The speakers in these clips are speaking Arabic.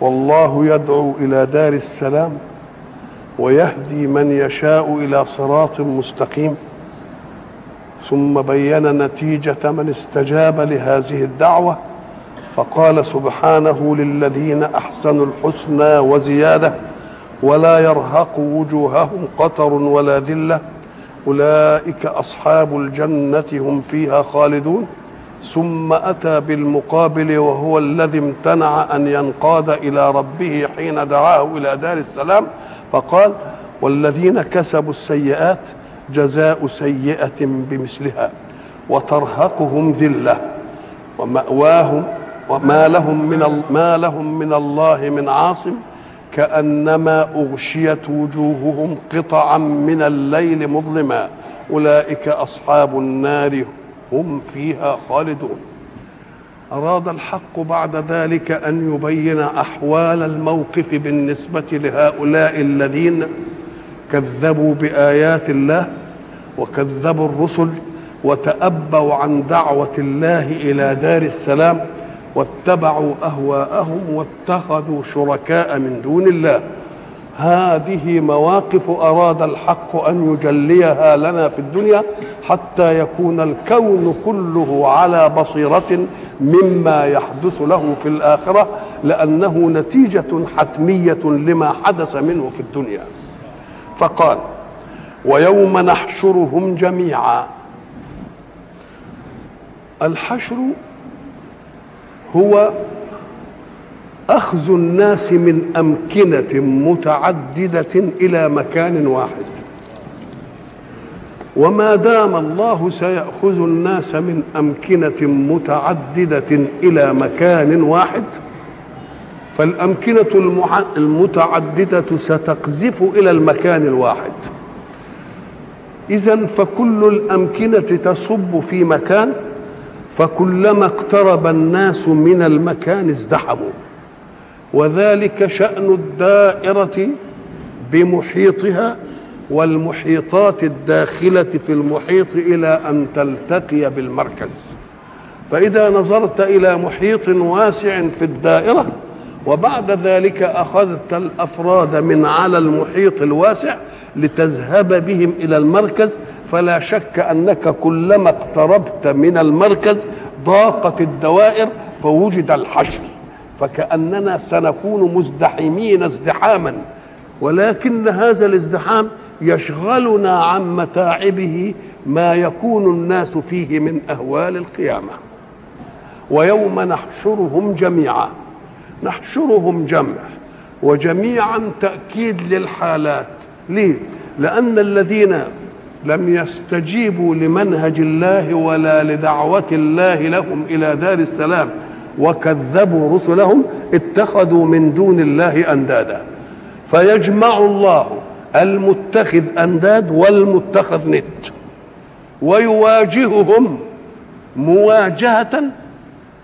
والله يدعو إلى دار السلام ويهدي من يشاء إلى صراط مستقيم. ثم بين نتيجة من استجاب لهذه الدعوة فقال سبحانه للذين أحسنوا الحسنى وزيادة ولا يرهق وجوههم قتر ولا ذلة أولئك أصحاب الجنة هم فيها خالدون. ثم أتى بالمقابل وهو الذي امتنع أن ينقاد إلى ربه حين دعاه إلى دار السلام فقال والذين كسبوا السيئات جزاء سيئة بمثلها وترهقهم ذلة ومأواهم وما لهم من ما لهم من الله من عاصم كأنما أغشيت وجوههم قطعا من الليل مظلما. أولئك أصحاب النار هم فيها خالدون. أراد الحق بعد ذلك أن يبين أحوال الموقف بالنسبة لهؤلاء الذين كذبوا بآيات الله وكذبوا الرسل وتأبوا عن دعوة الله إلى دار السلام واتبعوا أهواءهم واتخذوا شركاء من دون الله. هذه مواقف أراد الحق أن يجليها لنا في الدنيا حتى يكون الكون كله على بصيرة مما يحدث له في الآخرة لأنه نتيجة حتمية لما حدث منه في الدنيا. فقال ويوم نحشرهم جميعا. الحشر هو أخذ الناس من أمكنة متعددة إلى مكان واحد. وما دام الله سيأخذ الناس من أمكنة متعددة إلى مكان واحد فالأمكنة المتعددة ستقذف إلى المكان الواحد. اذا فكل الأمكنة تصب في مكان فكلما اقترب الناس من المكان ازدحموا. وذلك شأن الدائرة بمحيطها والمحيطات الداخلة في المحيط إلى أن تلتقي بالمركز. فإذا نظرت إلى محيط واسع في الدائرة وبعد ذلك أخذت الأفراد من على المحيط الواسع لتذهب بهم إلى المركز. فلا شك أنك كلما اقتربت من المركز ضاقت الدوائر فوجد الحشر. فكأننا سنكون مزدحمين ازدحاما ولكن هذا الازدحام يشغلنا عن متاعبه ما يكون الناس فيه من أهوال القيامة ويوم نحشرهم جميعا نحشرهم جمع وجميعا تأكيد للحالات ليه؟ لأن الذين لم يستجيبوا لمنهج الله ولا لدعوة الله لهم إلى دار السلام وكذبوا رسلهم اتخذوا من دون الله أندادا. فيجمع الله المتخذ أنداد والمتخذ ند ويواجههم مواجهة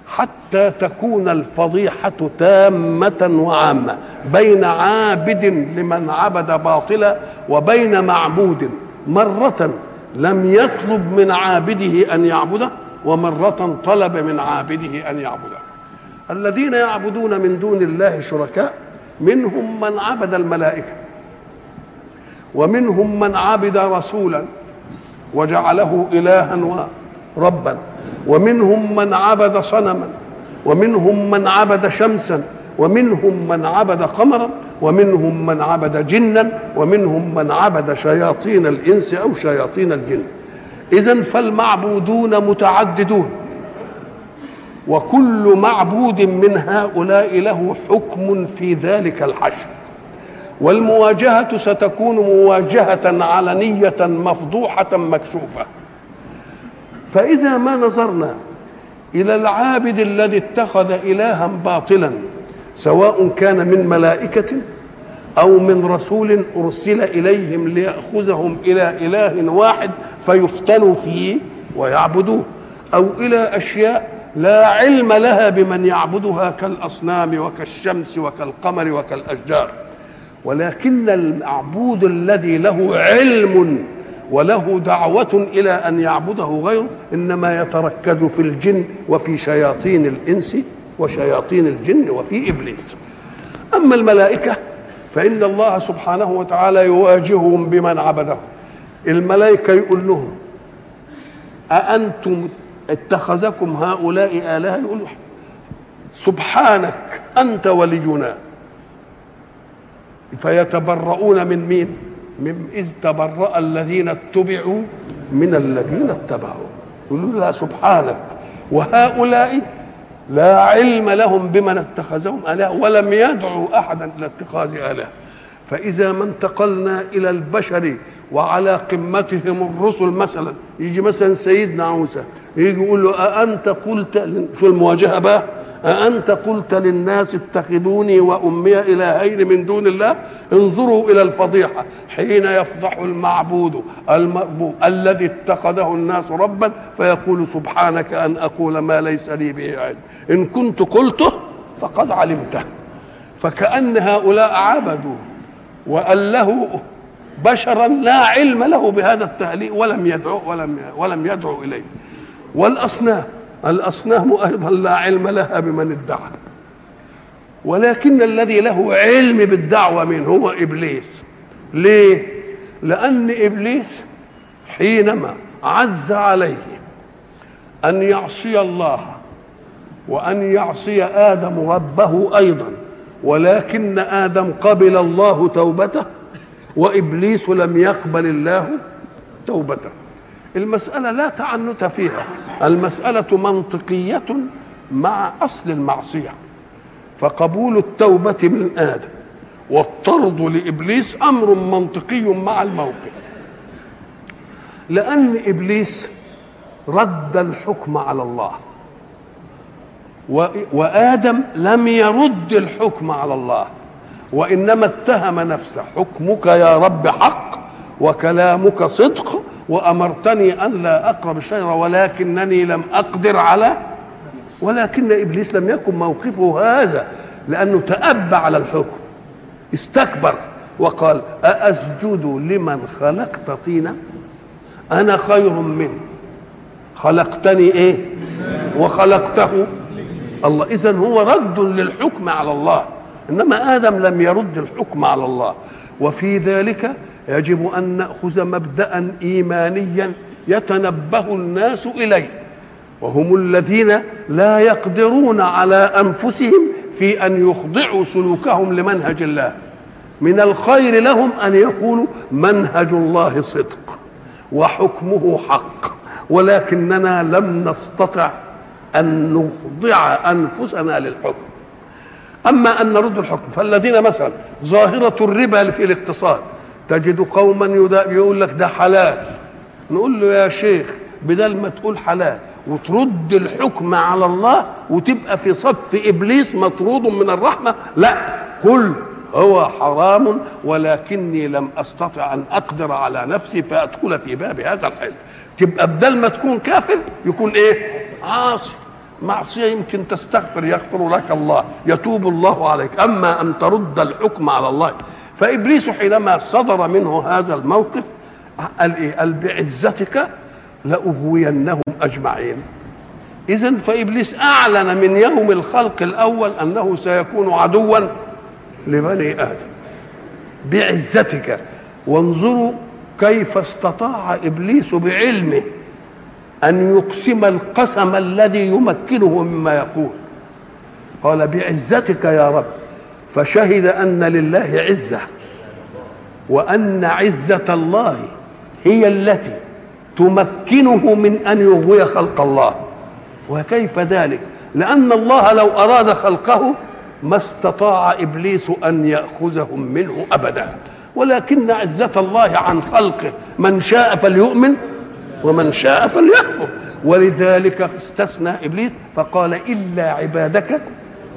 حتى تكون الفضيحة تامة وعامة بين عابد لمن عبد باطلا وبين معبود. مرة لم يطلب من عابده أن يعبده ومرة طلب من عابده أن يعبده. الذين يعبدون من دون الله شركاء منهم من عبد الملائكة ومنهم من عبد رسولا وجعله إلها وربا ومنهم من عبد صنما ومنهم من عبد شمسا ومنهم من عبد قمرا ومنهم من عبد جنا ومنهم من عبد شياطين الإنس أو شياطين الجن. إذا فالمعبودون متعددون. وكل معبود من هؤلاء له حكم في ذلك الحشر. والمواجهة ستكون مواجهة علنية مفضوحة مكشوفة. فإذا ما نظرنا إلى العابد الذي اتخذ إلها باطلا سواء كان من ملائكة أو من رسول أرسل إليهم ليأخذهم إلى إله واحد فيفتنوا فيه ويعبدوه أو إلى أشياء لا علم لها بمن يعبدها كالأصنام وكالشمس وكالقمر وكالأشجار. ولكن المعبود الذي له علم وله دعوة إلى أن يعبده غيره إنما يتركز في الجن وفي شياطين الإنس وشياطين الجن وفي إبليس. أما الملائكة فإن الله سبحانه وتعالى يواجههم بمن عبده. الملائكة يقول لهم أأنتم اتخذكم هؤلاء آلهة يقول سبحانك أنت ولينا. فيتبرؤون من مين؟ من إذ تبرأ الذين اتبعوا من الذين اتبعوا. يقولوا لا سبحانك. وهؤلاء لا علم لهم بمن اتخذهم آلهة ولم يدعوا أحدا إلى اتخاذ آلهة. فإذا ما انتقلنا إلى البشر وعلى قمتهم الرسل مثلا. يجي مثلا سيدنا موسى يجي يقول له أأنت قلت شو المواجهة بقى؟ أأنت قلت للناس اتخذوني وأمي إلهين من دون الله؟ انظروا إلى الفضيحة. حين يفضح المعبود المربوب الذي اتخذه الناس ربا فيقول سبحانك أن أقول ما ليس لي به علم. إن كنت قلته فقد علمته. فكأن هؤلاء عبدوا وأله بشرا لا علم له بهذا التهليل ولم يدعو ولم ولم يدعو إليه. والأصنام الأصنام أيضا لا علم لها بمن ادعى. ولكن الذي له علم بالدعوة من هو إبليس. ليه؟ لأن إبليس حينما عز عليه أن يعصي الله وأن يعصي آدم ربه أيضا ولكن آدم قبل الله توبته وإبليس لم يقبل الله توبته. المسألة لا تعنت فيها. المسألة منطقية مع أصل المعصية. فقبول التوبة من آدم والطرد لإبليس أمر منطقي مع الموقف. لأن إبليس رد الحكم على الله. وآدم لم يرد الحكم على الله. وإنما اتهم نفسه. حكمك يا رب حق وكلامك صدق وأمرتني أن لا أقرب الشجره ولكنني لم أقدر على ولكن إبليس لم يكن موقفه هذا لأنه تأبى على الحكم استكبر وقال أأسجد لمن خلقت طينا؟ أنا خير منه. خلقتني إيه؟ وخلقته. الله إذا هو رد للحكم على الله. إنما آدم لم يرد الحكم على الله. وفي ذلك يجب أن نأخذ مبدا ايمانيا يتنبه الناس إليه. وهم الذين لا يقدرون على أنفسهم في أن يخضعوا سلوكهم لمنهج الله. من الخير لهم أن يقولوا منهج الله صدق وحكمه حق. ولكننا لم نستطع أن نخضع أنفسنا للحكم. أما أن نرد الحكم فالذين مثلا ظاهرة الربا في الاقتصاد تجد قوما يقول لك ده حلال. نقول له يا شيخ بدل ما تقول حلال وترد الحكم على الله وتبقى في صف إبليس مطرود من الرحمة لا. قل هو حرام ولكني لم أستطع أن أقدر على نفسي فأدخل في باب هذا الحلم. تبقى بدل ما تكون كافر يكون إيه؟ عاصي. معصية يمكن تستغفر يغفر لك الله يتوب الله عليك. أما أن ترد الحكم على الله فإبليس حينما صدر منه هذا الموقف قال إيه؟ قال بعزتك لأغوينهم أجمعين. اذا فإبليس أعلن من يوم الخلق الأول أنه سيكون عدوا لبني آدم. بعزتك وانظروا كيف استطاع إبليس بعلمه أن يقسم القسم الذي يمكنه مما يقول. قال بعزتك يا رب فشهد أن لله عزة وأن عزة الله هي التي تمكنه من أن يغوي خلق الله. وكيف ذلك؟ لأن الله لو أراد خلقه ما استطاع إبليس أن يأخذهم منه أبدا. ولكن عزة الله عن خلقه من شاء فليؤمن ومن شاء فليكفر. ولذلك استثنى إبليس فقال إلا عبادك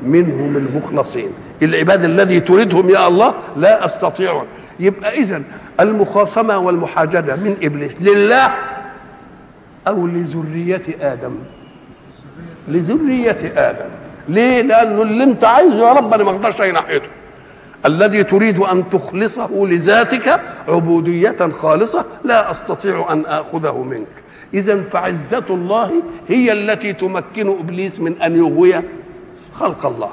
منهم المخلصين. العباد الذي تريدهم يا الله لا استطيع يبقى اذا المخاصمة والمحاجدة من إبليس لله أو لذرية آدم؟ لذرية آدم. ليه؟ لأنه اللي أنت عايزه يا رب أنا ما أقدرش أي ناحيته. الذي تريد أن تخلصه لذاتك عبودية خالصة لا أستطيع أن آخذه منك. اذا فعزة الله هي التي تمكن إبليس من أن يغوي خلق الله.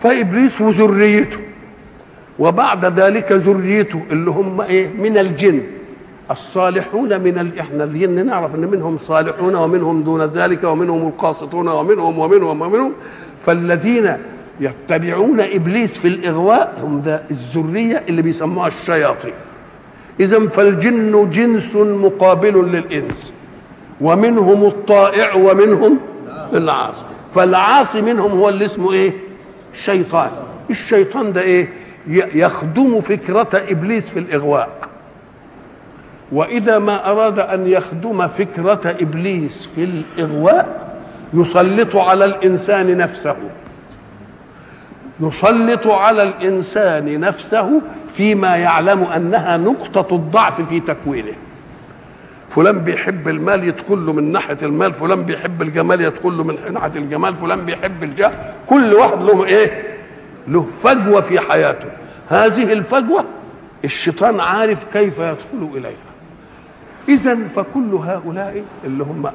فإبليس وذريته وبعد ذلك ذريته اللي هم إيه؟ من الجن. الصالحون من ال... إحنا الجن نعرف إن منهم صالحون ومنهم دون ذلك ومنهم القاسطون ومنهم ومنهم ومنهم. فالذين يتبعون إبليس في الإغواء هم ذا الذرية اللي بيسموها الشياطين. اذا فالجن جنس مقابل للإنس ومنهم الطائع ومنهم العاصي. فالعاصي منهم هو اللي اسمه إيه؟ شيطان الشيطان ده إيه؟ يخدم فكرة إبليس في الإغواء. وإذا ما أراد أن يخدم فكرة إبليس في الإغواء يسلط على الإنسان نفسه. يسلط على الإنسان نفسه فيما يعلم أنها نقطة الضعف في تكوينه. فلان بيحب المال يدخل له من ناحية المال فلان بيحب الجمال يدخل له من ناحية الجمال فلان بيحب الجاه كل واحد له إيه؟ له فجوة في حياته. هذه الفجوة الشيطان عارف كيف يدخل إليها. اذا فكل هؤلاء اللي هم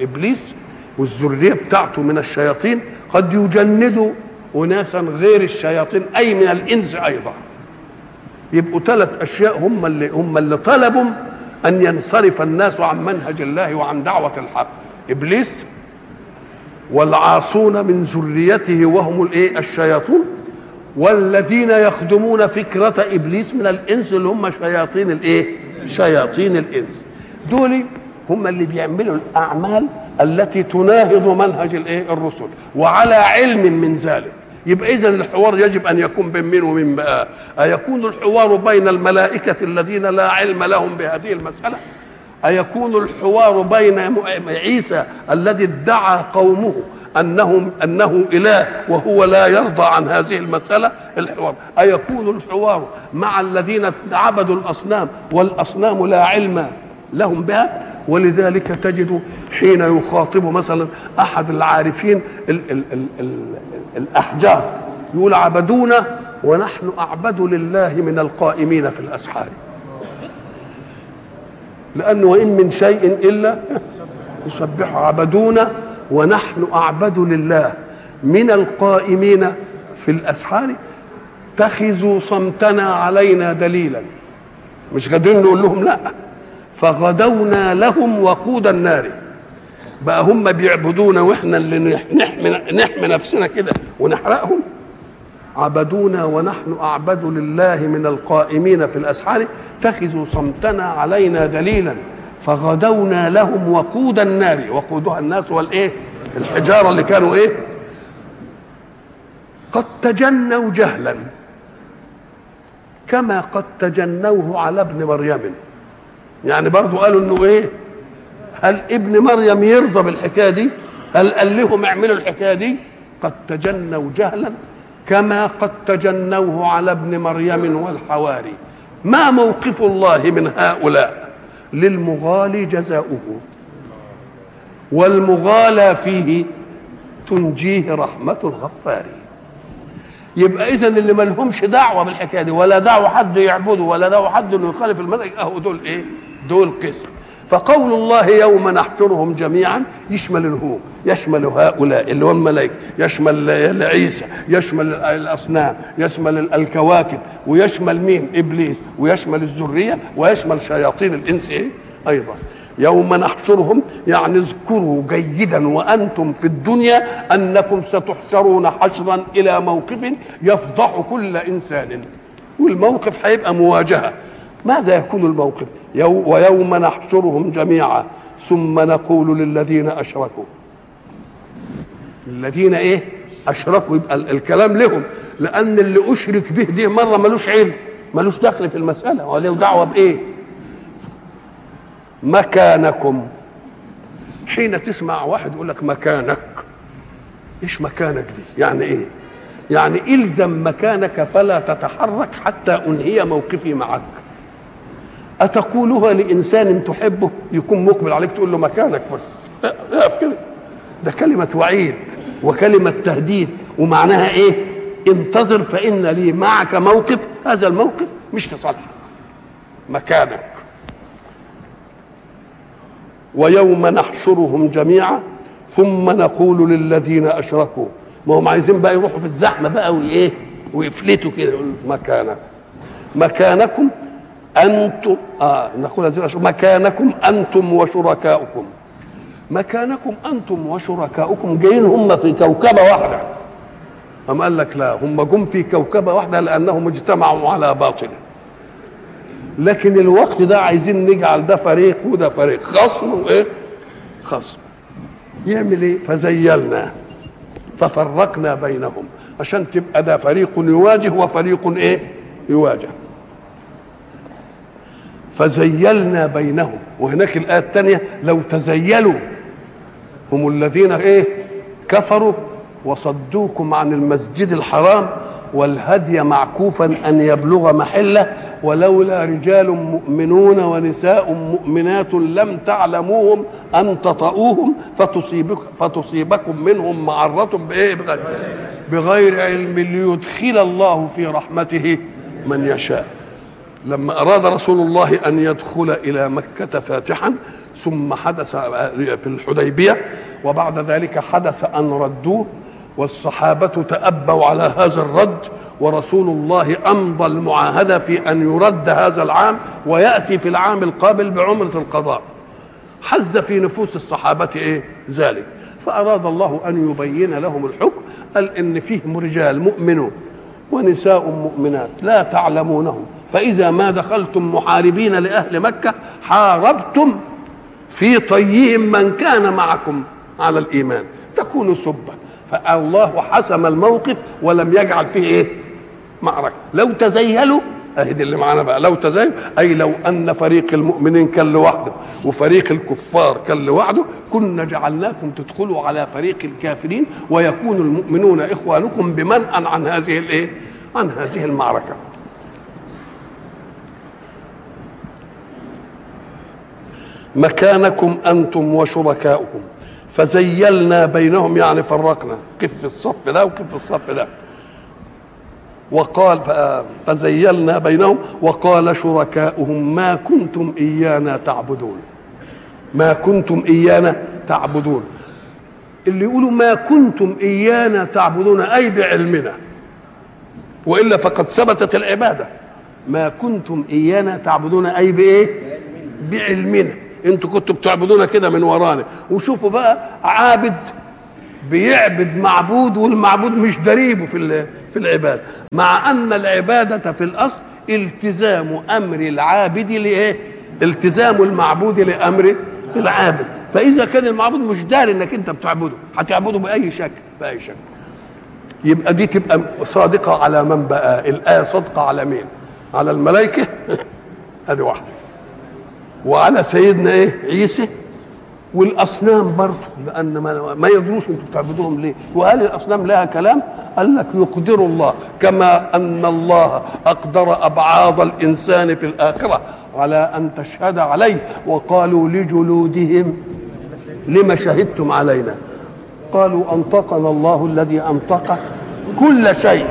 ابليس والذرية بتاعته من الشياطين قد يجندوا اناسا غير الشياطين أي من الإنس أيضا. يبقوا ثلاث أشياء هم اللي هم اللي طلبوا أن ينصرف الناس عن منهج الله وعن دعوة الحق. إبليس والعاصون من ذريته وهم الايه الشياطين والذين يخدمون فكرة إبليس من الإنس اللي هم شياطين الإيه؟ شياطين الإنس. دول هم اللي بيعملوا الأعمال التي تناهض منهج الإيه؟ الرسل. وعلى علم من ذلك. يبقى إذا الحوار يجب أن يكون بين مين ومين بقى. أيكون الحوار بين الملائكة الذين لا علم لهم بهذه المسألة؟ أيكون الحوار بين عيسى الذي ادعى قومه انه أنه إله وهو لا يرضى عن هذه المسألة؟ الحوار. أيكون الحوار مع الذين عبدوا الأصنام والأصنام لا علم لهم بها؟ ولذلك تجد حين يخاطب مثلا أحد العارفين ال ال ال ال الأحجار يقول عبدونا ونحن اعبد لله من القائمين في الأسحار. لأنه وإن من شيء إلا يسبح عبدونا ونحن أعبد لله من القائمين في الأسحار. اتخذوا صمتنا علينا دليلا. مش قادرين نقول لهم لا. فغدونا لهم وقود النار. بقى هم بيعبدونا وإحنا اللي نحمي, نحمي نفسنا كده ونحرقهم؟ عبدونا ونحن أعبد لله من القائمين في الأسحار. اتخذوا صمتنا علينا دليلا. فغدونا لهم وقود النار. وقودها الناس والإيه؟ الحجارة اللي كانوا إيه؟ قد تجنوا جهلا كما قد تجنوه على ابن مريم. يعني برضو قالوا إنه إيه؟ هل ابن مريم يرضى بالحكاية دي؟ هل قال لهم اعملوا الحكاية دي؟ قد تجنوا جهلا كما قد تجنوه على ابن مريم والحواري. ما موقف الله من هؤلاء؟ للمغالي جزاؤه. والمغالى فيه تنجيه رحمة الغفار يبقى إذا اللي ما لهمش دعوة بالحكاية دي ولا دعوة حد يعبده ولا دعوة حد إنه يخالف المنهج أهو دول إيه؟ دول قسم. فقول الله يوم نحشرهم جميعا يشمل الهو يشمل هؤلاء اللي هم الملائكة يشمل عيسى يشمل الأصنام يشمل الكواكب ويشمل مين؟ إبليس ويشمل الذرية ويشمل شياطين الإنس إيه؟ أيضا. يوم نحشرهم يعني اذكروا جيدا وأنتم في الدنيا أنكم ستحشرون حشرا إلى موقف يفضح كل إنسان. والموقف هيبقى مواجهة. ماذا يكون الموقف؟ يو ويوم نحشرهم جميعا ثم نقول للذين أشركوا. الذين إيه؟ أشركوا يبقى الكلام لهم. لأن اللي أشرك به دي مرة ملوش علم ملوش دخل في المسألة. ولا دعوة بإيه؟ مكانكم. حين تسمع واحد يقول لك مكانك. إيش مكانك دي؟ يعني إيه؟ يعني إلزم مكانك فلا تتحرك حتى أنهي موقفي معك. أتقولها لإنسان تحبه؟ يكون مقبل عليك تقول له مكانك بس. اقف كده. ده كلمة وعيد وكلمة تهديد ومعناها إيه؟ انتظر فإن لي معك موقف هذا الموقف مش في صالحك. مكانك. ويوم نحشرهم جميعا ثم نقول للذين أشركوا. ما هم عايزين بقى يروحوا في الزحمة بقى وإيه؟ ويفلتوا كده مكانك. مكانكم أنتم آه نقول أشركوا مكانكم أنتم وشركاؤكم. مكانكم أنتم وشركاؤكم. جايين هم في كوكبة واحدة. أم قال لك لا هم جم في كوكبة واحدة لأنهم اجتمعوا على باطل. لكن الوقت ده عايزين نجعل ده فريق وده فريق. خصم وايه خصم يعمل إيه؟ فزيلنا. ففرقنا بينهم. عشان تبقى ده فريق يواجه وفريق إيه؟ يواجه. فزيلنا بينهم. وهناك الآية الثانية لو تزيلوا هم الذين إيه؟ كفروا وصدوكم عن المسجد الحرام والهدي معكوفا أن يبلغ محلة. ولولا رجال مؤمنون ونساء مؤمنات لم تعلموهم ان تطؤوهم فتصيبك فتصيبكم منهم معرة بإيه؟ بغير, بغير علم ليدخل الله في رحمته من يشاء. لما أراد رسول الله أن يدخل إلى مكة فاتحا ثم حدث في الحديبية وبعد ذلك حدث أن ردوه والصحابة تأبوا على هذا الرد ورسول الله أمضى المعاهدة في أن يرد هذا العام ويأتي في العام القابل بعمرة القضاء. حز في نفوس الصحابة إيه؟ ذلك. فأراد الله أن يبين لهم الحكم قال إن فيهم رجال مؤمنون ونساء مؤمنات لا تعلمونهم. فإذا ما دخلتم محاربين لأهل مكة حاربتم في طيهم من كان معكم على الإيمان. تكونوا سبا فالله حسم الموقف ولم يجعل فيه إيه؟ معركة. لو تزيلوا دي اللي معانا بقى. لو تزيلوا أي لو أن فريق المؤمنين كان لوحده وفريق الكفار كان لوحده كنا جعلناكم تدخلوا على فريق الكافرين ويكون المؤمنون إخوانكم بمنأ عن هذه الايه عن هذه المعركة. مكانكم أنتم وشركاؤكم. فزيلنا بينهم يعني فرقنا. قف الصف ده وقف الصف ده. وقال فزيلنا بينهم وقال شركاؤهم ما كنتم إيانا تعبدون. ما كنتم إيانا تعبدون. اللي يقولوا ما كنتم إيانا تعبدون أي بعلمنا. وإلا فقد ثبتت العبادة. ما كنتم إيانا تعبدون أي بإيه؟ بعلمنا. أنتوا كنتوا بتعبدونا كده من ورانا. وشوفوا بقى عابد بيعبد معبود والمعبود مش دريبه في في العباده مع أن العبادة في الأصل التزام أمر العابد لإيه؟ التزام المعبود لأمر العابد. فإذا كان المعبود مش داري إنك أنت بتعبده هتعبده بأي شكل بأي شكل. يبقى دي تبقى صادقة على من بقى الآية صادقة على مين؟ على الملائكة. ادي واحدة. وعلى سيدنا إيه؟ عيسى والأصنام برضه لأن ما, ما يدروش أنتم بتعبدوهم ليه؟ وهل الأصنام لها كلام؟ قال لك يقدر الله كما أن الله أقدر أبعاض الإنسان في الآخرة على أن تشهد عليه وقالوا لجلودهم لما شهدتم علينا؟ قالوا أنطقنا الله الذي أنطق كل شيء.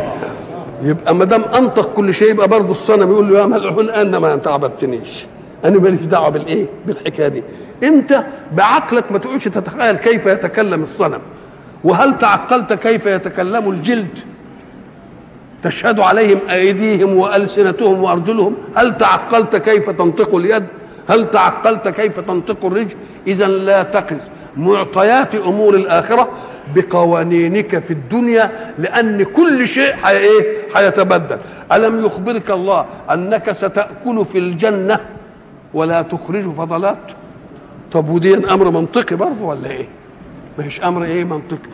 يبقى ما دام أنطق كل شيء يبقى برضه الصنم يقول له يا ملعون أنا ما أنت عبدتنيش. أنا ماليش دعوة بالإيه؟ بالحكاية دي. أنت بعقلك ما تقولش تتخيل كيف يتكلم الصنم. وهل تعقلت كيف يتكلم الجلد؟ تشهد عليهم أيديهم وألسنتهم وأرجلهم. هل تعقلت كيف تنطق اليد؟ هل تعقلت كيف تنطق الرجل؟ اذا لا تقس. معطيات أمور الآخرة بقوانينك في الدنيا لأن كل شيء حي إيه؟ هيتبدل ألم يخبرك الله أنك ستأكل في الجنة؟ ولا تخرج فضلات. طب ودي أمر منطقي برضه ولا إيه؟ مش أمر إيه منطقي.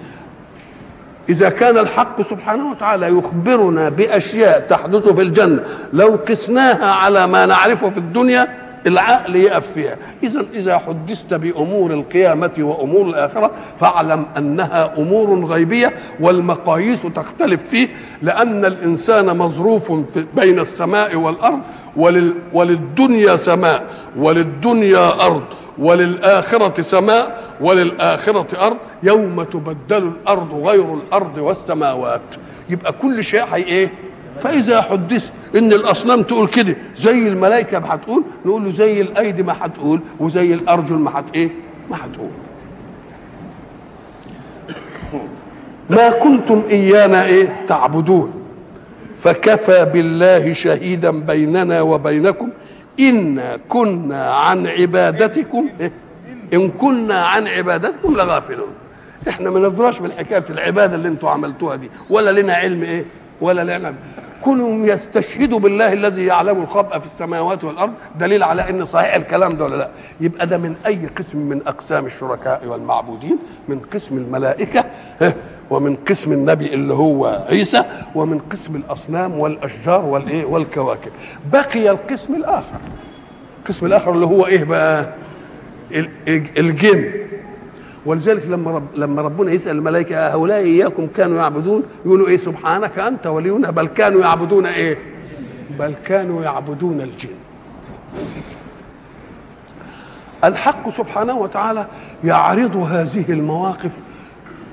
إذا كان الحق سبحانه وتعالى يخبرنا بأشياء تحدث في الجنة لو قسناها على ما نعرفه في الدنيا العقل يقف فيها. اذا إذا حدثت بأمور القيامة وأمور الآخرة فاعلم أنها أمور غيبية والمقاييس تختلف فيه لأن الإنسان مظروف بين السماء والأرض ولل وللدنيا سماء وللدنيا أرض وللآخرة سماء وللآخرة أرض. يوم تبدل الأرض غير الأرض والسماوات. يبقى كل شيء هي إيه؟ فإذا حدث إن الأصنام تقول كده زي الملائكة ما هتقول نقول له زي الأيدي ما هتقول وزي الأرجل ما هت إيه؟ ما هتقول. ما كنتم إيانا إيه؟ تعبدون. فكفى بالله شهيدا بيننا وبينكم. إنا كنا عن عبادتكم. إيه؟ إن كنا عن عبادتكم لغافلون. إحنا ما ندراش من حكاية العبادة اللي أنتوا عملتوها دي ولا لنا علم إيه؟ ولا لنا كونهم يستشهدوا بالله الذي يعلم الخبأ في السماوات والأرض دليل على أن صحيح الكلام ده ولا لا. يبقى ده من أي قسم من أقسام الشركاء والمعبودين؟ من قسم الملائكة ومن قسم النبي اللي هو عيسى ومن قسم الأصنام والأشجار والإيه والكواكب. بقي القسم الآخر. القسم الآخر اللي هو إيه بقى؟ الجن. ولذلك لما رب لما ربنا يسأل الملائكة هؤلاء إياكم كانوا يعبدون؟ يقولوا إيه سبحانك أنت ولينا. بل كانوا يعبدون إيه؟ بل كانوا يعبدون الجن. الحق سبحانه وتعالى يعرض هذه المواقف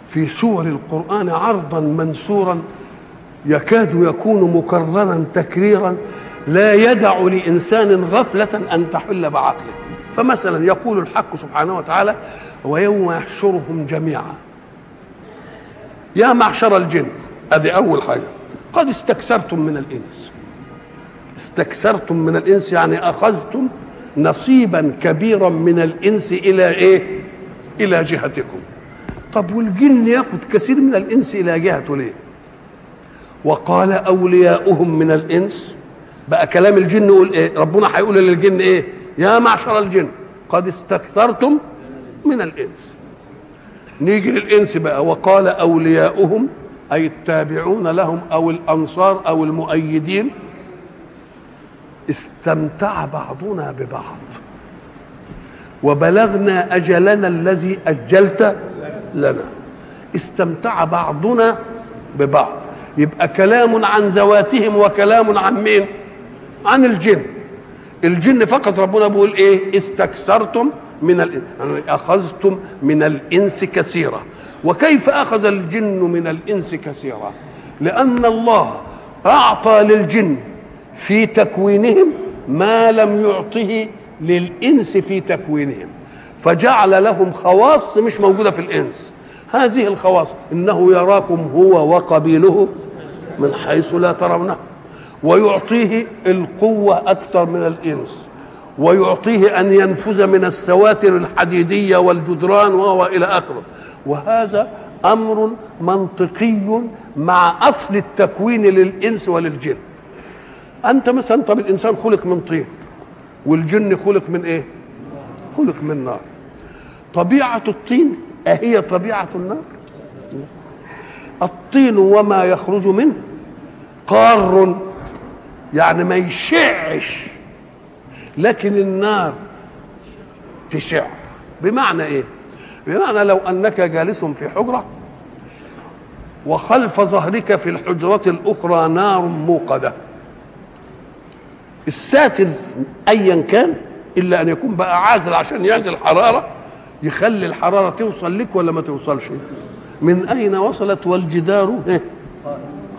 في سور القرآن عرضا منسورا يكاد يكون مكررا تكريرا لا يدع لإنسان غفلة أن تحل بعقله. فمثلا يقول الحق سبحانه وتعالى ويوم يحشرهم جميعا. يا معشر الجن هذه أول حاجة. قد استكثرتم من الإنس. استكثرتم من الإنس يعني أخذتم نصيبا كبيرا من الإنس إلى إيه؟ إلى جهتكم. طب والجن ياخد كثير من الإنس إلى جهته ليه؟ وقال أولياؤهم من الإنس بقى كلام الجن يقول إيه؟ ربنا هيقول للجن إيه؟ يا معشر الجن قد استكثرتم من الإنس. نيجي للإنس بقى وقال أولياؤهم أي التابعون لهم أو الأنصار أو المؤيدين استمتع بعضنا ببعض. وبلغنا أجلنا الذي أجلت لنا. استمتع بعضنا ببعض. يبقى كلام عن ذواتهم وكلام عن مين؟ عن الجن. الجن فقط ربنا بيقول إيه؟ استكثرتم من يعني أخذتم من الإنس كثيرا. وكيف أخذ الجن من الإنس كثيرا؟ لأن الله أعطى للجن في تكوينهم ما لم يعطه للإنس في تكوينهم فجعل لهم خواص مش موجودة في الإنس. هذه الخواص إنه يراكم هو وقبيله من حيث لا ترونه ويعطيه القوة أكثر من الإنس. ويعطيه أن ينفذ من السواتر الحديدية والجدران وهو إلى آخره. وهذا أمر منطقي مع أصل التكوين للإنس وللجن. أنت مثلا طب الانسان خلق من طين والجن خلق من إيه؟ خلق من نار. طبيعة الطين أهي طبيعة النار؟ الطين وما يخرج منه قار يعني ما يشعش. لكن النار تشع. بمعنى إيه؟ بمعنى لو أنك جالس في حجرة وخلف ظهرك في الحجرة الأخرى نار موقدة. الساتر ايا كان إلا أن يكون بقى عازل عشان يعزل حرارة يخلي الحرارة توصل لك ولا ما توصلش؟ من أين وصلت والجدار؟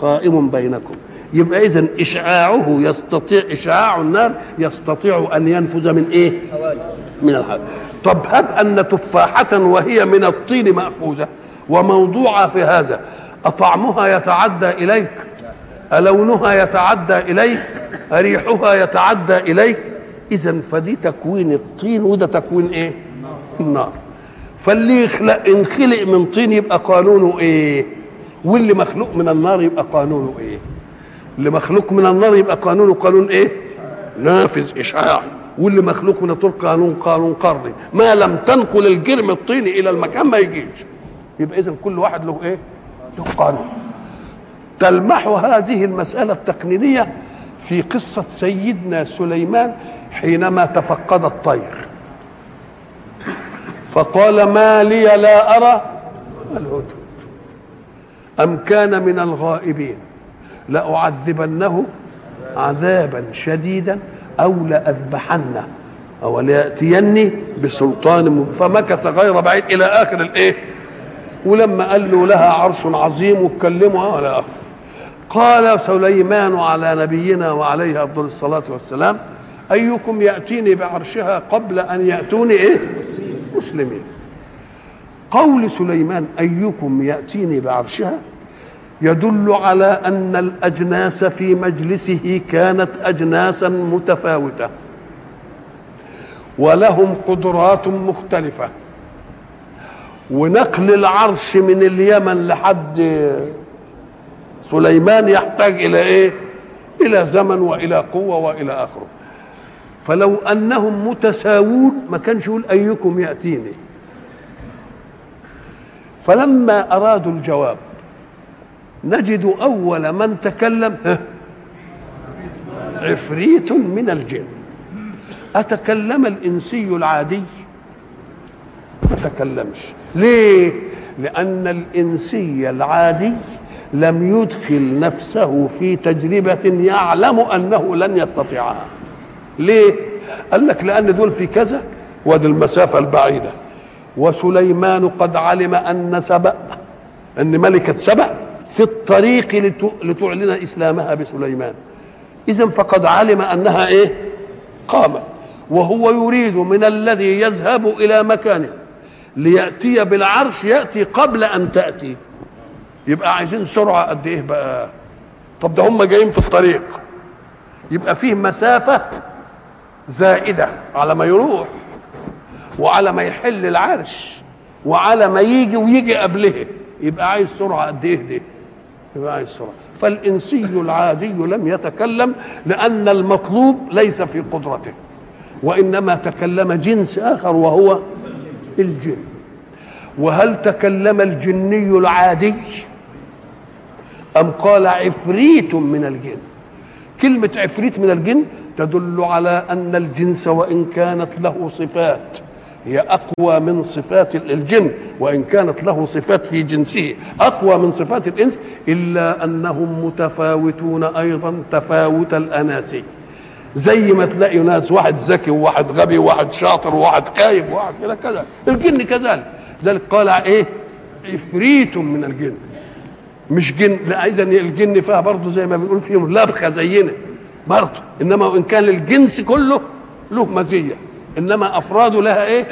قائم بينكم. يبقى اذا إشعاعه يستطيع إشعاع النار يستطيع أن ينفذ من إيه؟ من الحاجة طب هب أن تفاحة وهي من الطين مأخوذة وموضوعة في هذا. أطعمها يتعدى إليك؟ ألونها يتعدى إليك؟ أريحها يتعدى إليك؟ إذا فدي تكوين الطين وده تكوين إيه؟ النار. فاللي يخلق انخلق من طين يبقى قانونه إيه؟ واللي مخلوق من النار يبقى قانونه إيه؟ اللي مخلوق من النار يبقى قانونه قانون إيه؟ نافذ إشعاع. واللي مخلوق من الطين قانون قانون قري ما لم تنقل الجرم الطيني إلى المكان ما يجيش. يبقى إذا كل واحد له إيه؟ له قانون. تلمح هذه المسألة التقنينية في قصة سيدنا سليمان حينما تفقد الطير. فقال ما لي لا أرى الهدهد أم كان من الغائبين. لأعذبنه عذابا شديدا أو لأذبحنه. أو ليأتيني بسلطان فمكث غير بعيد إلى آخر الإيه؟ ولما قال له لها عرش عظيم واتكلموا على آخر قال سليمان على نبينا وعليه أفضل الصلاة والسلام أيكم يأتيني بعرشها قبل أن يأتوني إيه؟ مسلمين. قول سليمان أيكم يأتيني بعرشها؟ يدل على أن الأجناس في مجلسه كانت أجناسا متفاوتة ولهم قدرات مختلفة. ونقل العرش من اليمن لحد سليمان يحتاج إلى إيه؟ إلى زمن وإلى قوة وإلى آخره فلو أنهم متساوون ما كانش يقول أيكم يأتيني. فلما أرادوا الجواب نجد أول من تكلم عفريت من الجن. أتكلم الإنسي العادي؟ ما تكلمش. ليه؟ لأن الإنسي العادي لم يدخل نفسه في تجربة يعلم أنه لن يستطيعها. ليه؟ قال لك لأن دول في كذا وادي المسافة البعيدة. وسليمان قد علم أن سبأ أن ملكة سبأ. في الطريق لتعلن إسلامها بسليمان. إذا فقد علم أنها إيه؟ قامت. وهو يريد من الذي يذهب إلى مكانه ليأتي بالعرش يأتي قبل أن تأتي. يبقى عايزين سرعة قد إيه بقى؟ طب ده هم جايين في الطريق. يبقى فيه مسافة زائدة على ما يروح وعلى ما يحل العرش وعلى ما يجي ويجي قبله. يبقى عايز سرعة قد إيه دي؟ يبقى عايز سرعة فالإنسي العادي لم يتكلم لأن المطلوب ليس في قدرته وإنما تكلم جنس آخر وهو الجن. وهل تكلم الجني العادي؟ أم قال عفريت من الجن؟ كلمة عفريت من الجن تدل على أن الجنس وإن كانت له صفات. هي أقوى من صفات الجن وإن كانت له صفات في جنسه أقوى من صفات الإنس إلا أنهم متفاوتون أيضا تفاوت الأناسي زي ما تلاقي ناس واحد ذكي وواحد غبي وواحد شاطر وواحد خايب وواحد كذا كذا. الجن كذلك. ذلك قال إيه؟ عفريت من الجن. مش جن لا اذا الجن فيها برضه زي ما بنقول فيهم لبخة زينا. برضه. إنما وان كان الجنس كله له مزية. إنما افراده لها إيه؟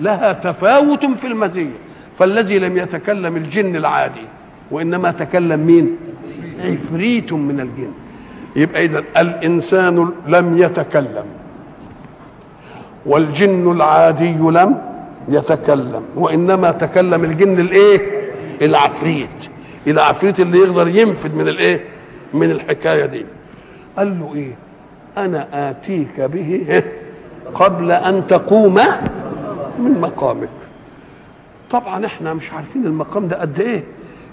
لها تفاوت في المزية. فالذي لم يتكلم الجن العادي وإنما تكلم مين؟ عفريت من الجن. يبقى اذا الإنسان لم يتكلم والجن العادي لم يتكلم وإنما تكلم الجن الإيه؟ العفريت. العفريت اللي يقدر ينفذ من الإيه؟ من الحكاية دي. قال له إيه؟ أنا آتيك به قبل أن تقوم من مقامك. طبعا إحنا مش عارفين المقام ده قد إيه.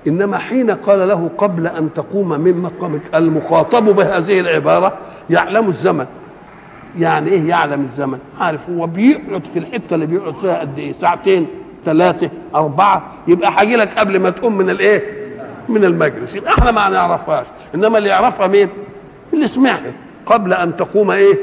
إنما حين قال له قبل أن تقوم من مقامك المخاطب بهذه العبارة يعلم الزمن. يعني إيه يعلم الزمن؟ عارف هو بيقعد في الحتة اللي بيقعد فيها قد إيه؟ ساعتين ثلاثة أربعة. يبقى هاجي لك قبل ما تقوم من الإيه؟ من المجلس. يبقى إحنا ما نعرفهاش. إنما اللي يعرفها مين؟ اللي سمعها. قبل أن تقوم إيه؟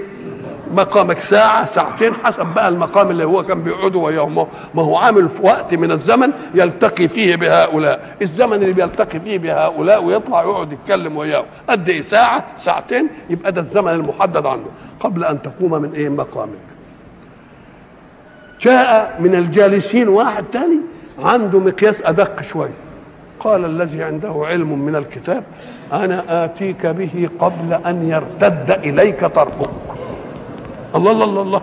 مقامك ساعة ساعتين حسب بقى المقام اللي هو كان بيقعده وياهم ما هو عامل في وقت من الزمن يلتقي فيه بهؤلاء. الزمن اللي بيلتقي فيه بهؤلاء ويطلع يقعد يتكلم وياهم قد إيه؟ ساعة ساعتين؟ يبقى ده الزمن المحدد عنده. قبل أن تقوم من إيه؟ مقامك. جاء من الجالسين واحد تاني عنده مقياس أدق شوية قال الذي عنده علم من الكتاب أنا آتيك به قبل أن يرتد إليك طرفك. الله الله الله الله.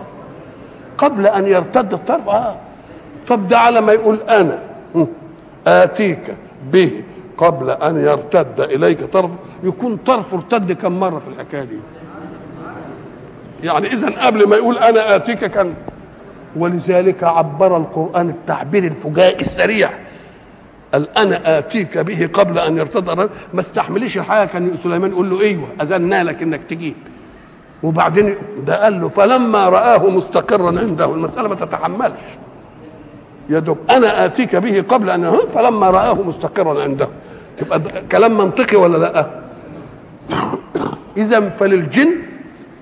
قبل أن يرتد الطرف آه. طب ده على ما يقول أنا. آتيك به. قبل أن يرتد إليك طرف. يكون طرفه ارتد كم مرة في الحكاية دي؟ يعني اذا قبل ما يقول أنا آتيك كان. ولذلك عبر القرآن التعبير الفجائي السريع. قال أنا آتيك به قبل أن يرتد. ما استحملش الحياة كان سليمان يقول له أيوه اذنا لك إنك تجيب. وبعدين ده قال له فلما رآه مستقرا عنده. المسألة ما تتحملش. يا دوب أنا آتيك به قبل أن فلما رآه مستقرا عنده. تبقى كلام منطقي ولا لأ؟ إذا فللجن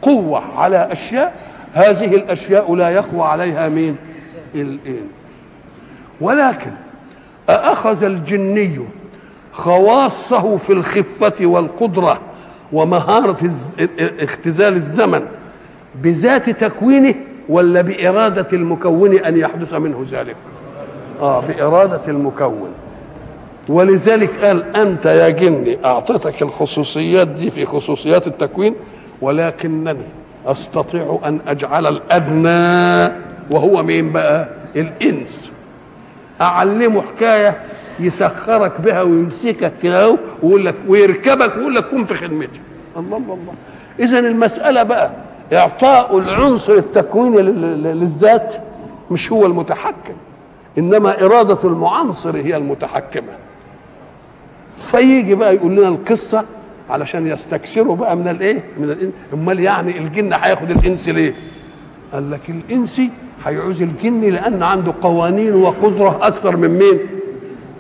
قوة على أشياء هذه الأشياء لا يقوى عليها مين الإنس ولكن أأخذ الجني خواصه في الخفة والقدرة ومهارة اختزال الزمن بذات تكوينه ولا بإرادة المكون أن يحدث منه ذلك؟ آه بإرادة المكون. ولذلك قال أنت يا جني أعطيتك الخصوصيات دي في خصوصيات التكوين ولكنني أستطيع أن أجعل الأدنى وهو مين بقى؟ الإنس. أعلمه حكاية يسخرك بها ويمسكك كده ويقول لك ويركبك ويقول لك كن في خدمتي. الله الله الله. اذا المسألة بقى إعطاء العنصر التكويني للذات مش هو المتحكم إنما إرادة المعنصر هي المتحكمة. فيجي بقى يقول لنا القصة علشان يستكثروا بقى من الإيه؟ من الانس أمال يعني الجن هياخد الإنس ليه؟ قال لك الانسي هيعوز الجن لأن عنده قوانين وقدرة أكثر من مين؟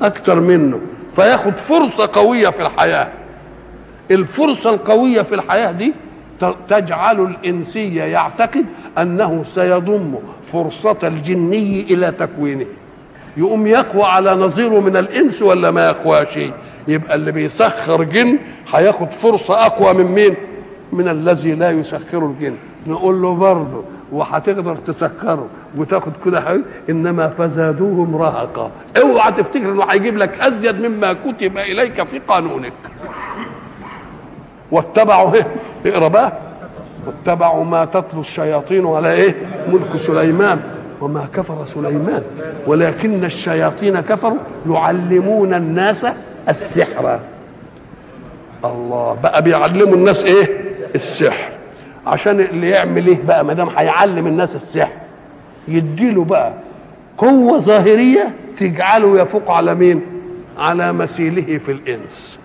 أكثر منه فياخد فرصة قوية في الحياة. الفرصة القوية في الحياة دي تجعل الانسي يعتقد أنه سيضم فرصة الجني إلى تكوينه. يقوم يقوى على نظيره من الإنس ولا ما يقواش يبقى اللي بيسخر جن هياخد فرصة أقوى من مين؟ من الذي لا يسخر الجن. نقول له برضه وهتقدر تسخره وتاخد كده حبيب إنما فزادوهم رهقا. أوعى تفتكر إنه هيجيب لك أزيد مما كتب إليك في قانونك. واتبعوا إيه؟ اقرأ بقى. واتبعوا ما تتلو الشياطين على إيه؟ ملك سليمان وما كفر سليمان. ولكن الشياطين كفروا يعلمون الناس السحر. الله بقى بيعلموا الناس إيه؟ السحر. عشان اللي يعمل إيه بقى؟ ما دام هيعلم الناس السحر. يديله بقى قوة ظاهرية تجعله يفوق على مين؟ على مثيله في الإنس.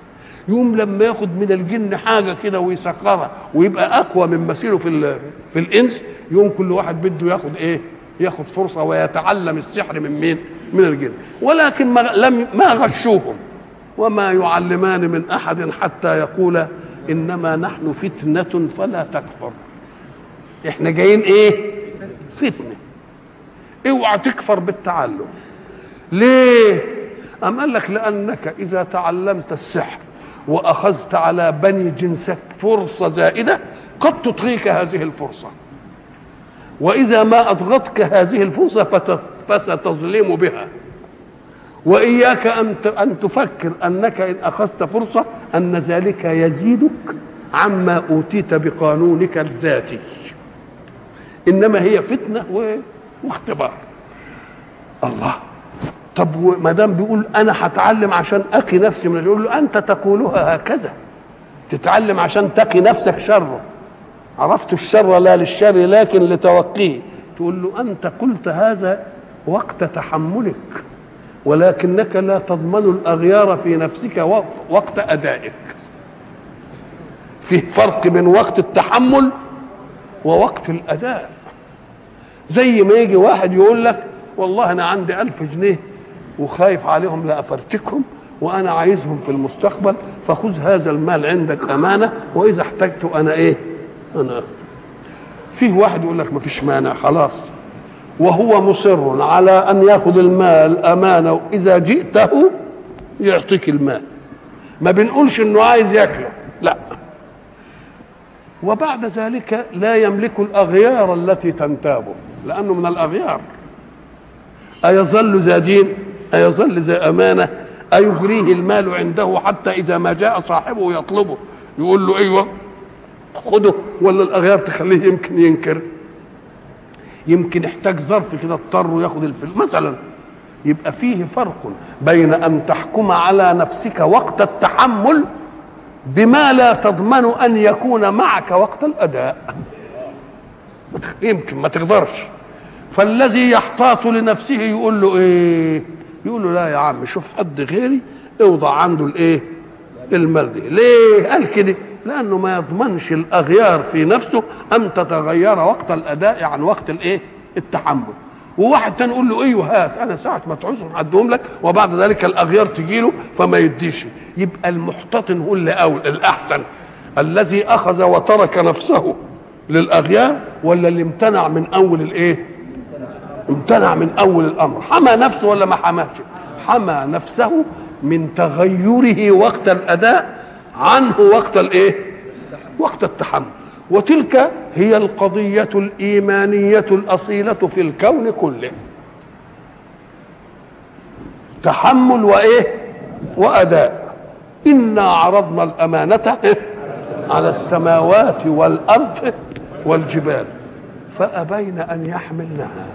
يوم لما ياخد من الجن حاجة كده ويسخرها ويبقى أقوى من مثيله في في الإنس يوم كل واحد بده ياخد إيه؟ ياخد فرصة ويتعلم السحر من مين؟ من الجن. ولكن ما لم ما غشوهم. وما يعلمان من أحد حتى يقول إنما نحن فتنة فلا تكفر. إحنا جايين إيه؟ فتنة. اوعى تكفر بالتعلم. ليه؟ أم قال لك لأنك إذا تعلمت السحر وأخذت على بني جنسك فرصة زائدة قد تطغيك هذه الفرصة. وإذا ما أضغتك هذه الفرصة فستظلم بها. وإياك أن أن تفكر أنك إن أخذت فرصة أن ذلك يزيدك عما أوتيت بقانونك الذاتي. إنما هي فتنة واختبار. الله. طب ما دام بيقول أنا هتعلم عشان أقي نفسي من يقول له أنت تقولها هكذا. تتعلم عشان تقي نفسك شره عرفت الشر لا للشر لكن لتوقيه. تقول له أنت قلت هذا وقت تحملك. ولكنك لا تضمن الأغيار في نفسك وقت أدائك. في فرق بين وقت التحمل ووقت الأداء. زي ما يجي واحد يقول لك والله أنا عندي ألف جنيه وخايف عليهم لأفرتكهم وأنا عايزهم في المستقبل فخذ هذا المال عندك أمانة وإذا احتجته أنا إيه؟ أنا. فيه واحد يقول لك ما فيش مانع خلاص. وهو مصر على أن يأخذ المال أمانة وإذا جئته يعطيك المال. ما بنقولش إنه عايز ياكله لا. وبعد ذلك لا يملك الأغيار التي تنتابه لأنه من الأغيار. أيظل ذا دين؟ أيظل ذا أمانة؟ أيغريه المال عنده حتى إذا ما جاء صاحبه يطلبه يقول له أيوة خده ولا الأغيار تخليه يمكن ينكر. يمكن يحتاج ظرف كده اضطر ياخد الفلوس مثلا يبقى فيه فرق بين أن تحكم على نفسك وقت التحمل بما لا تضمن أن يكون معك وقت الأداء. يمكن ما تقدرش. فالذي يحتاط لنفسه يقول له إيه؟ يقول له لا يا عم شوف حد غيري اوضع عنده الإيه؟ المال ليه؟ قال كده. لأنه ما يضمنش الأغيار في نفسه أن تتغير وقت الأداء عن وقت الإيه؟ التحمل. وواحد تاني يقول له أيوه هات أنا ساعة ما تعوزهم هديهم لك وبعد ذلك الأغيار تجي له فما يديش. يبقى المحتطن هو اللي أول الأحسن. الذي أخذ وترك نفسه للأغيار ولا اللي امتنع من أول الإيه؟ امتنع من أول الأمر. حمى نفسه ولا ما حماش؟ حمى نفسه من تغيره وقت الأداء عنه وقت الايه؟ وقت التحمل. وتلك هي القضية الإيمانية الأصيلة في الكون كله. تحمل وإيه؟ وأداء. إنا عرضنا الأمانة على السماوات والأرض والجبال. فأبين أن يحملنها.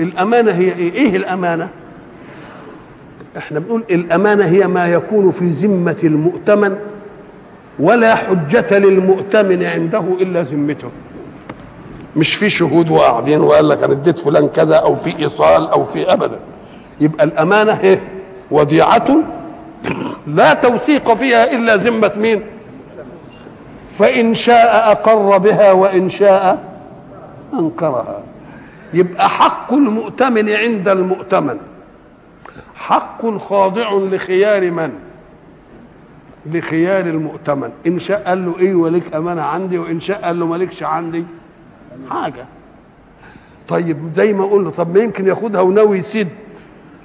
الأمانة هي إيه؟ إيه الأمانة؟ إحنا بنقول الأمانة هي ما يكون في ذمة المؤتمن ولا حجة للمؤتمن عنده إلا ذمته. مش في شهود وقاعدين وقال لك أنا اديت فلان كذا أو في إيصال أو في أبدا. يبقى الأمانة إيه؟ وديعة لا توثيق فيها إلا ذمة مين؟ فإن شاء أقر بها وإن شاء أنكرها. يبقى حق المؤتمن عند المؤتمن. حق خاضع لخيار من؟ لخيار المؤتمن. إن شاء قال له إيه وليك أمانة عندي وإن شاء قال له مالكش عندي. حاجة. طيب زي ما قلنا طب ما يمكن ياخدها وناوي يسد.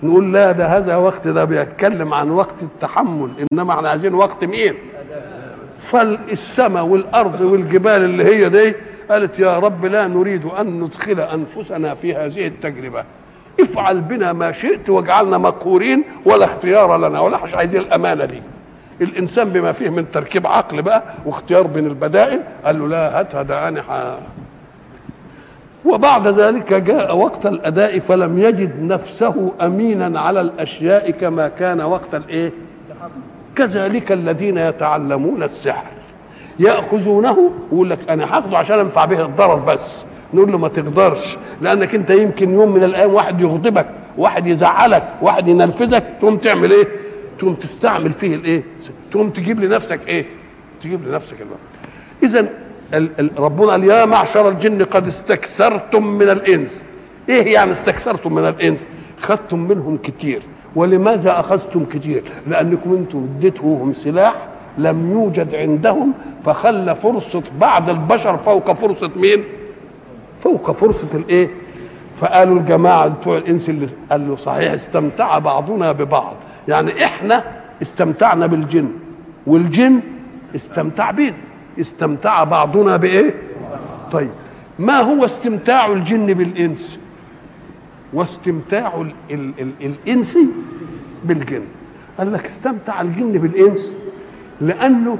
نقول لا ده هذا وقت ده بيتكلم عن وقت التحمل. إنما إحنا عايزين وقت مين؟ فالسماء والأرض والجبال اللي هي دي. قالت يا رب لا نريد أن ندخل أنفسنا في هذه التجربة. افعل بنا ما شئت واجعلنا مقهورين ولا اختيار لنا ولا مش عايزين الأمانة دي. الإنسان بما فيه من تركيب عقل بقى واختيار بين البدائل قال له لا أنا ح... وبعد ذلك جاء وقت الأداء فلم يجد نفسه أمينا على الأشياء كما كان وقت الإيه؟ كذلك الذين يتعلمون السحر. يأخذونه يقول لك أنا هاخده عشان أنفع به الضرر بس. نقول له ما تقدرش لأنك أنت يمكن يوم من الأيام واحد يغضبك واحد يزعلك واحد ينرفزك تقوم تعمل إيه؟ تقوم تستعمل فيه الإيه؟ تقوم تجيب لنفسك إيه؟ تجيب لنفسك الوقت. اذا ربنا قال يا معشر الجن قد استكثرتم من الإنس. إيه يعني استكثرتم من الإنس؟ خدتم منهم كتير. ولماذا أخذتم كتير؟ لأنكم أنتم اديتهم سلاح لم يوجد عندهم فخلى فرصة بعض البشر فوق فرصة مين؟ فوق فرصة الإيه؟ فقالوا الجماعة بتوع الإنس اللي قال له صحيح استمتع بعضنا ببعض. يعني إحنا استمتعنا بالجن والجن استمتع بينا. استمتع بعضنا بإيه؟ طيب ما هو استمتاع الجن بالإنس؟ واستمتاع ال ال ال الإنس بالجن. قال لك استمتع الجن بالإنس لأنه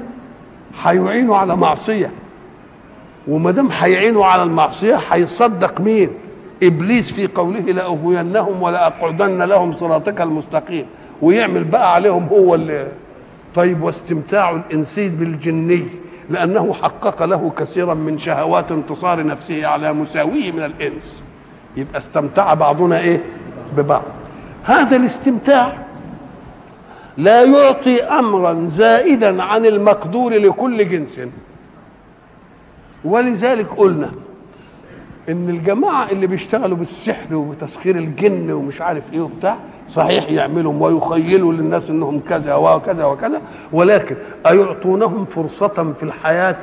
هيعينوا على معصية. وما دام هيعينوا على المعصية هيصدق مين؟ إبليس في قوله لأغوينهم ولأقعدن لهم صراطك المستقيم. ويعمل بقى عليهم هو اللي طيب واستمتاع الانسي بالجني لأنه حقق له كثيرا من شهوات انتصار نفسه على مساويه من الإنس. يبقى استمتع بعضنا إيه؟ ببعض. هذا الاستمتاع لا يعطي امرا زائدا عن المقدور لكل جنس. ولذلك قلنا إن الجماعة اللي بيشتغلوا بالسحر وتسخير الجن ومش عارف إيه وبتاع صحيح يعملهم ويخيلوا للناس إنهم كذا وكذا وكذا ولكن أيعطونهم فرصة في الحياة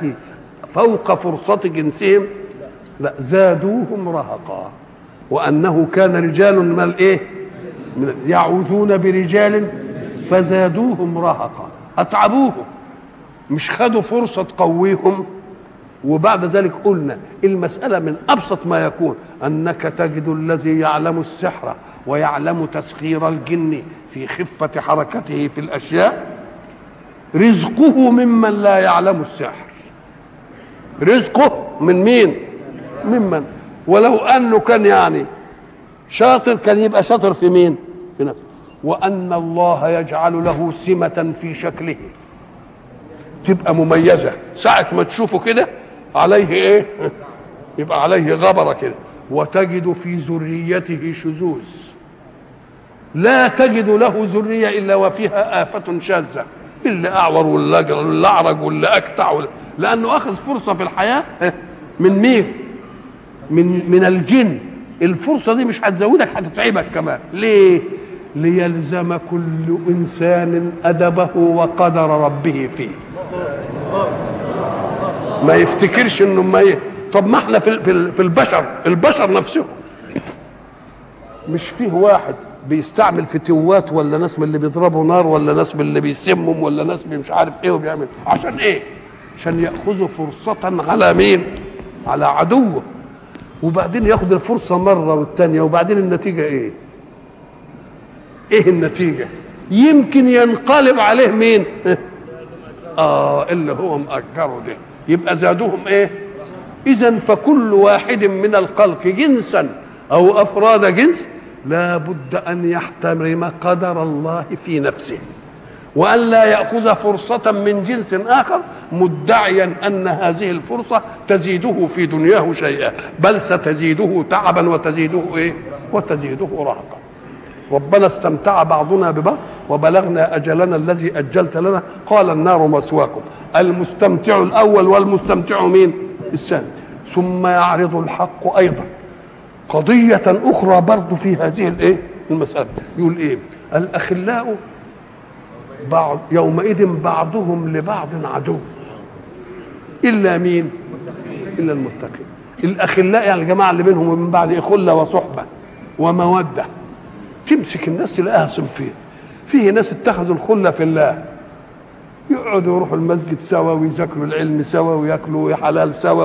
فوق فرصة جنسهم؟ لا زادوهم رهقا. وأنه كان رجال من الايه يعوذون برجال فزادوهم رهقا. أتعبوهم. مش خدوا فرصة تقويهم. وبعد ذلك قلنا المسألة من أبسط ما يكون أنك تجد الذي يعلم السحر ويعلم تسخير الجن في خفة حركته في الأشياء. رزقه ممن لا يعلم السحر. رزقه من مين؟ ممن. ولو أنه كان يعني شاطر كان يبقى شاطر في مين؟ في نفسه. وأن الله يجعل له سمة في شكله. تبقى مميزة. ساعة ما تشوفه كده عليه إيه؟ يبقى عليه غبرة كده. وتجد في ذريته شذوذ. لا تجد له ذرية إلا وفيها آفة شاذة. اللي أعور واللي أعرج واللي أكتع لأنه أخذ فرصة في الحياة من مين؟ من من الجن. الفرصة دي مش هتزودك هتتعبك كمان. ليه؟ ليلزم كل إنسان أدبه وقدر ربه فيه. ما يفتكرش إنه ما ي... طب ما إحنا في في البشر البشر نفسهم. مش فيه واحد بيستعمل فتوات ولا ناس من اللي بيضربوا نار ولا ناس من اللي بيسمم ولا ناس مش عارف إيه وبيعمل؟ عشان إيه؟ عشان يأخذوا فرصة على مين؟ على عدوه. وبعدين ياخد الفرصة مرة والتانية وبعدين النتيجة إيه؟ إيه النتيجة؟ يمكن ينقلب عليه مين؟ آه اللي هو مأجره ده. يبقى زادوهم إيه؟ اذا فكل واحد من الخلق جنسا أو أفراد جنس لا بد أن يحترم قدر الله في نفسه. وأن لا يأخذ فرصة من جنس آخر مدعيا أن هذه الفرصة تزيده في دنياه شيئا بل ستزيده تعبا وتزيده إيه؟ وتزيده رهقا ربنا استمتع بعضنا ببعض وبلغنا أجلنا الذي أجلت لنا قال النار مثواكم المستمتع الأول والمستمتع مين الثاني ثم يعرض الحق أيضا قضية أخرى برضو في هذه الإيه؟ المسألة يقول إيه؟ الأخلاء بعض يومئذ بعضهم لبعض عدو إلا مين؟ إلا المتقين الأخلاء يعني الجماعة اللي بينهم ومن بعد إيه؟ خلة وصحبة ومودة تمسك الناس تلاقيها صنفين. فيه ناس اتخذوا الخلة في الله. يقعدوا يروحوا المسجد سوا ويذاكروا العلم سوا ويأكلوا حلال سوا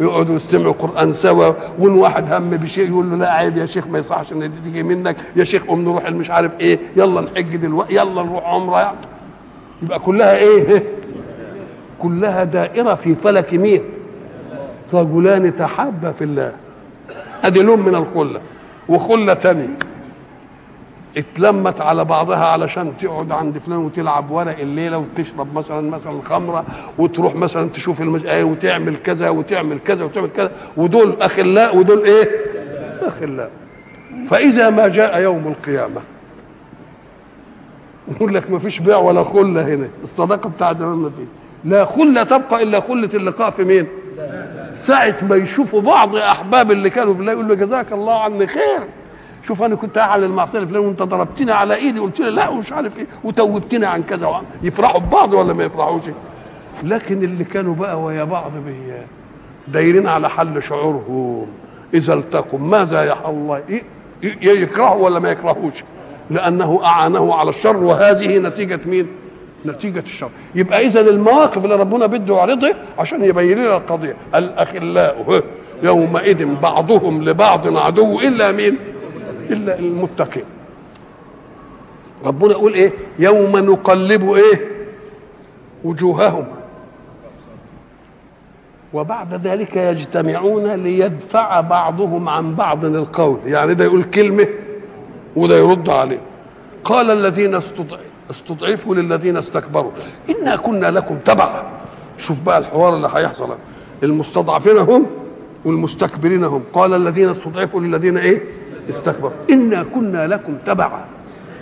ويقعدوا يستمعوا قرآن سوا. وإن واحد هم بشيء يقول له لا عيب يا شيخ ما يصحش ان دي تيجي منك. يا شيخ قوم نروح مش عارف إيه. يلا نحج دلوقتي. يلا نروح عمرة. يعني يبقى كلها إيه؟ كلها دائرة في فلك مين؟ رجلان تحابا في الله. ادي لون من الخلة. وخلة تانية. اتلمت على بعضها علشان تقعد عند فلان وتلعب ورق الليلة وتشرب مثلا مثلا خمرة وتروح مثلا تشوف المج... إيه وتعمل كذا وتعمل كذا وتعمل كذا. ودول اخلاء ودول إيه؟ اخلاء فإذا ما جاء يوم القيامة يقول لك ما فيش بيع ولا خلة هنا. الصداقه بتاعت زمان ما فيش. لا خلة تبقى إلا خلة اللقاء في مين؟ ساعة ما يشوفوا بعض أحباب اللي كانوا في الله يقول له جزاك الله عني خير. شوف أنا كنت أعلى المعصية الفلانيه وأنت ضربتني على إيدي قلت لي لا ومش عارف إيه وتوبتني عن كذا وعن يفرحوا ببعض ولا ما يفرحوش؟ لكن اللي كانوا بقى ويا بعض دايرين على حل شعورهم. إذا التقوا ماذا يا الله؟ يكرهوا ولا ما يكرهوش؟ لأنه أعانه على الشر وهذه نتيجة مين؟ نتيجة الشر. يبقى إذا المواقف اللي ربنا بده يعرضها عشان يبين لنا القضية. الأخلاء يومئذ بعضهم لبعض عدو إلا مين؟ إلا المتقين. ربنا يقول إيه؟ يوم نقلب إيه؟ وجوههم. وبعد ذلك يجتمعون ليدفع بعضهم عن بعض القول. يعني ده يقول كلمة وده يرد عليه. قال الذين استضعفوا للذين استكبروا. إنا كنا لكم تبعا. شوف بقى الحوار اللي هيحصل. المستضعفين هم والمستكبرين هم. قال الذين استضعفوا للذين إيه؟ استكبروا إنا كنا لكم تبعا.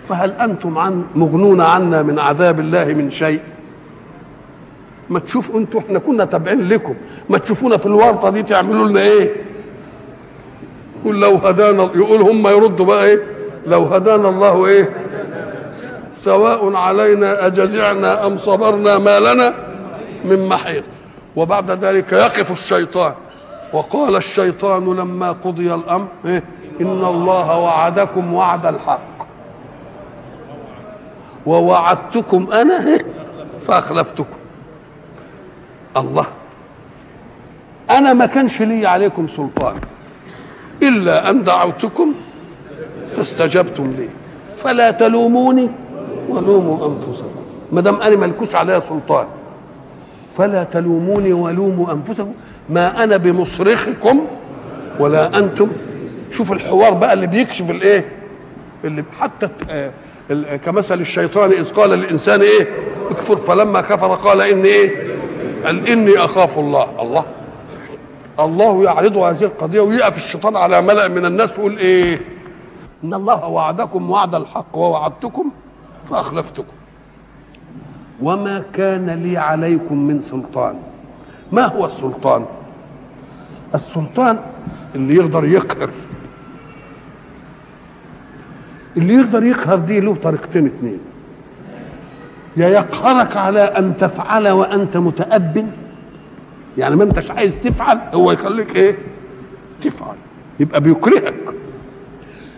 فهل أنتم عن مغنون عنا من عذاب الله من شيء؟ ما تشوف أنتوا إحنا كنا تابعين لكم. ما تشوفونا في الورطة دي تعملوا لنا إيه؟ يقول لو هدانا يقول هم يردوا بقى إيه؟ لو هدانا الله إيه؟ سواء علينا أجزعنا أم صبرنا ما لنا من محيط. وبعد ذلك يقف الشيطان. وقال الشيطان لما قضي الأمر إيه؟ إن الله وعدكم وعد الحق. ووعدتكم أنا فأخلفتكم. الله. أنا ما كانش لي عليكم سلطان. إلا أن دعوتكم فاستجبتم لي. فلا تلوموني ولوموا أنفسكم. ما دام أنا ملكوش عليا سلطان. فلا تلوموني ولوموا أنفسكم. ما أنا بمصرخكم ولا أنتم شوف الحوار بقى اللي بيكشف الايه؟ اللي حتى كمثل الشيطان إذ قال للإنسان إيه؟ اكفر فلما كفر قال إني إيه؟ قال إني أخاف الله. الله. الله يعرض هذه القضية ويقف الشيطان على ملأ من الناس ويقول إيه؟ إن الله وعدكم وعد الحق ووعدتكم فأخلفتكم. وما كان لي عليكم من سلطان. ما هو السلطان؟ السلطان اللي يقدر يقهر. اللي يقدر يقهر دي له طريقتين اتنين يا يقهرك على أن تفعل وأنت متأب. يعني ما أنتش عايز تفعل هو يخليك إيه؟ تفعل. يبقى بيكرهك.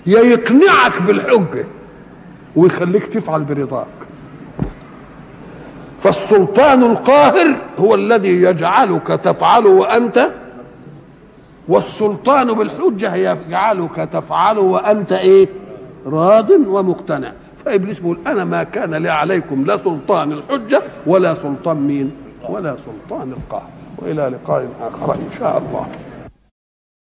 يا يقنعك بالحجه ويخليك تفعل برضاك. فالسلطان القاهر هو الذي يجعلك تفعل وأنت والسلطان بالحجة يجعلك تفعل وأنت إيه؟ راض ومقتنع. فإبليس بيقول أنا ما كان لي عليكم لا سلطان الحجة ولا سلطان مين؟ ولا سلطان القهر وإلى لقاء آخر إن شاء الله.